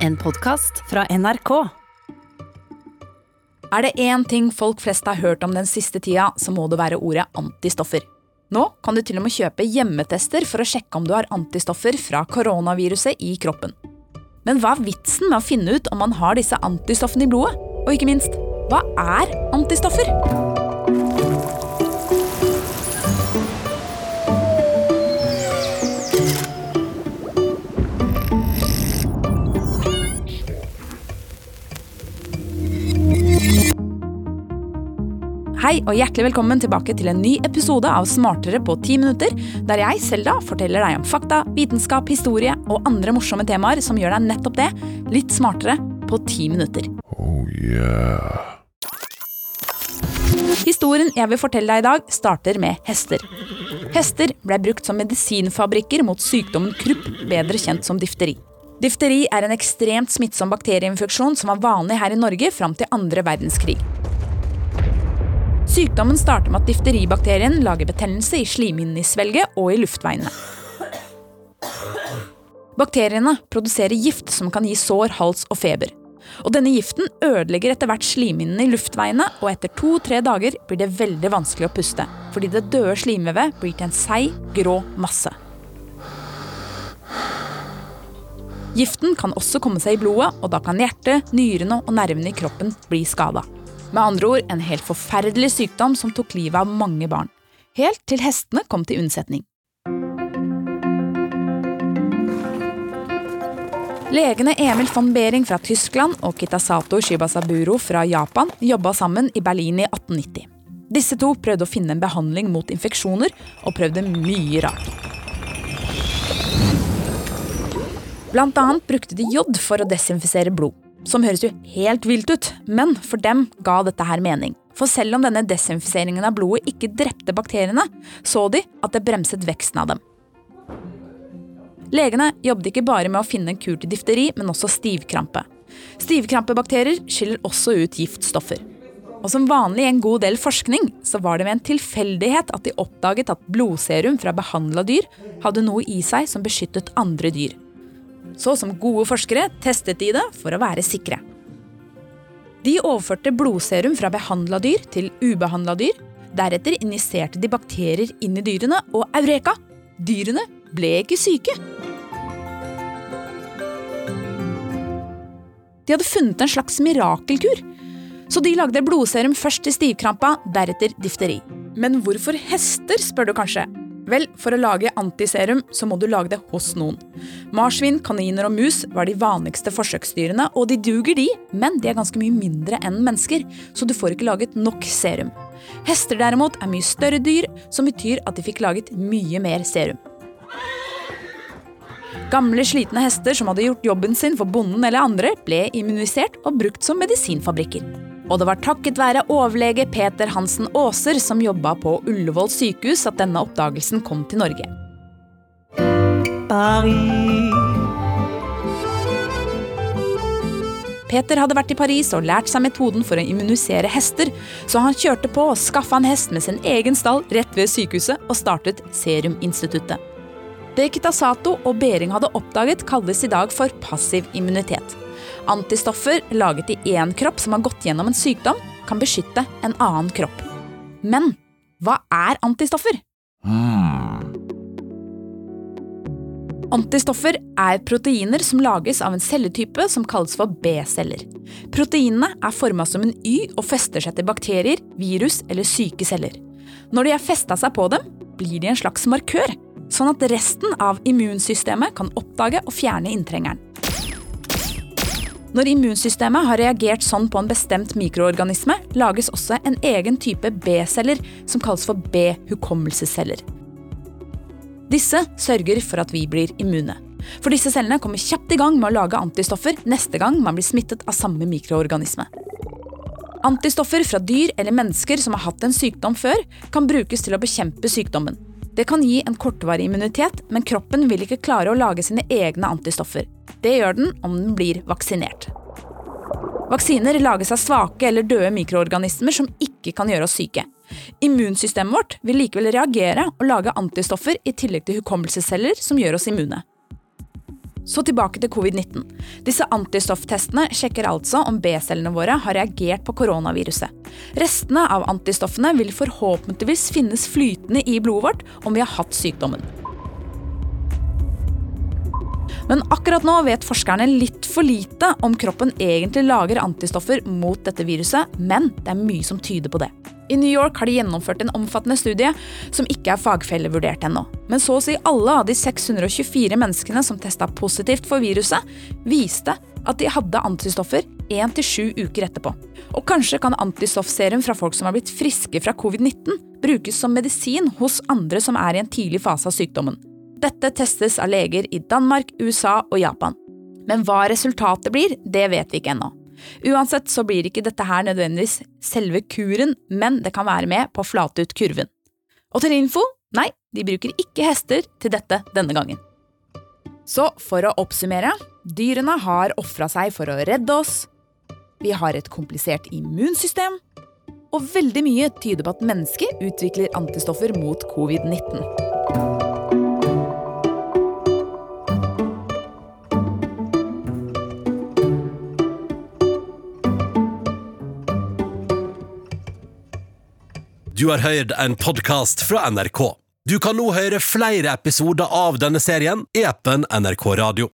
En podkast fra NRK. Er det én ting folk flest har hørt om den siste tida, så må det være ordet antistoffer. Nå kan du til og med kjøpe hjemmetester for å sjekke om du har antistoffer fra koronaviruset i kroppen. Men hva er vitsen med å finne ut om man har disse antistoffene i blodet? Og ikke minst, hva er antistoffer? Hei og hjertelig velkommen tilbake til en ny episode av Smartere på ti minutter, der jeg, Selda, forteller deg om fakta, vitenskap, historie og andre morsomme temaer som gjør deg nettopp det, litt smartere, på ti minutter. Oh yeah. Historien jeg vil fortelle deg i dag, starter med hester. Hester ble brukt som medisinfabrikker mot sykdommen krupp, bedre kjent som difteri. Difteri er en ekstremt smittsom bakterieinfeksjon som var vanlig her i Norge fram til andre verdenskrig. Sykdommen starter med at difteribakterien lager betennelse i slimhinnen i svelget og i luftveiene. Bakteriene produserer gift som kan gi sår, hals og feber. Og denne giften ødelegger etter hvert slimhinnene i luftveiene, og etter to-tre dager blir det veldig vanskelig å puste, fordi det døde slimvevet blir til en seig, grå masse. Giften kan også komme seg i blodet, og da kan hjertet, nyrene og nervene i kroppen bli skada. Med andre ord en helt forferdelig sykdom som tok livet av mange barn. Helt til hestene kom til unnsetning. Legene Emil von Behring fra Tyskland og Kitasato Shibasaburo fra Japan jobba sammen i Berlin i 1890. Disse to prøvde å finne en behandling mot infeksjoner, og prøvde mye rart. Blant annet brukte de jod for å desinfisere blod. Som høres jo helt vilt ut, men for dem ga dette her mening. For selv om denne desinfiseringen av blodet ikke drepte bakteriene, så de at det bremset veksten av dem. Legene jobbet ikke bare med å finne en kur til difteri, men også stivkrampe. Stivkrampebakterier skiller også ut giftstoffer. Og som vanlig i en god del forskning, så var det ved en tilfeldighet at de oppdaget at blodserum fra behandla dyr hadde noe i seg som beskyttet andre dyr. Så som gode forskere testet de det for å være sikre. De overførte blodserum fra behandla dyr til ubehandla dyr. Deretter injiserte de bakterier inn i dyrene, og eureka! Dyrene ble ikke syke. De hadde funnet en slags mirakelkur. Så de lagde blodserum først til stivkrampa, deretter difteri. Men hvorfor hester, spør du kanskje? Vel, for å lage antiserum så må du lage det hos noen. Marsvin, kaniner og mus var de vanligste forsøksdyrene, og de duger de, men de er ganske mye mindre enn mennesker, så du får ikke laget nok serum. Hester derimot er mye større dyr, som betyr at de fikk laget mye mer serum. Gamle, slitne hester som hadde gjort jobben sin for bonden eller andre, ble immunisert og brukt som medisinfabrikker. Og det var takket være overlege Peter Hansen Aaser som jobba på Ullevål sykehus at denne oppdagelsen kom til Norge. Peter hadde vært i Paris og lært seg metoden for å immunisere hester, så han kjørte på og skaffa en hest med sin egen stall rett ved sykehuset og startet Seruminstituttet. Det Kitasato og Behring hadde oppdaget, kalles i dag for passiv immunitet. Antistoffer laget i én kropp som har gått gjennom en sykdom, kan beskytte en annen kropp. Men hva er antistoffer? Antistoffer er proteiner som lages av en celletype som kalles for B-celler. Proteinene er forma som en Y og fester seg til bakterier, virus eller syke celler. Når de har festa seg på dem, blir de en slags markør, sånn at resten av immunsystemet kan oppdage og fjerne inntrengeren. Når immunsystemet har reagert sånn på en bestemt mikroorganisme, lages også en egen type B-celler som kalles for B-hukommelsesceller. Disse sørger for at vi blir immune. For disse cellene kommer kjapt i gang med å lage antistoffer neste gang man blir smittet av samme mikroorganisme. Antistoffer fra dyr eller mennesker som har hatt en sykdom før, kan brukes til å bekjempe sykdommen. Det kan gi en kortvarig immunitet, men kroppen vil ikke klare å lage sine egne antistoffer. Det gjør den om den blir vaksinert. Vaksiner lages av svake eller døde mikroorganismer som ikke kan gjøre oss syke. Immunsystemet vårt vil likevel reagere og lage antistoffer i tillegg til hukommelsesceller som gjør oss immune. Så tilbake til covid-19. Disse antistofftestene sjekker altså om B-cellene våre har reagert på koronaviruset. Restene av antistoffene vil forhåpentligvis finnes flytende i blodet vårt om vi har hatt sykdommen. Men akkurat nå vet forskerne litt for lite om kroppen egentlig lager antistoffer mot dette viruset, men det er mye som tyder på det. I New York har de gjennomført en omfattende studie som ikke er fagfellevurdert ennå. Men så å si alle av de 624 menneskene som testa positivt for viruset, viste at de hadde antistoffer 1-7 uker etterpå. Og kanskje kan antistoffserum fra folk som har blitt friske fra covid-19, brukes som medisin hos andre som er i en tidlig fase av sykdommen. Dette testes av leger i Danmark, USA og Japan. Men hva resultatet blir, det vet vi ikke ennå. Uansett så blir ikke dette her nødvendigvis selve kuren, men det kan være med på å flate ut kurven. Og til info, nei, de bruker ikke hester til dette denne gangen. Så for å oppsummere, dyrene har ofra seg for å redde oss. Vi har et komplisert immunsystem. Og veldig mye tyder på at mennesker utvikler antistoffer mot covid-19. Du har hørt en podkast fra NRK. Du kan nå høre flere episoder av denne serien i appen NRK Radio.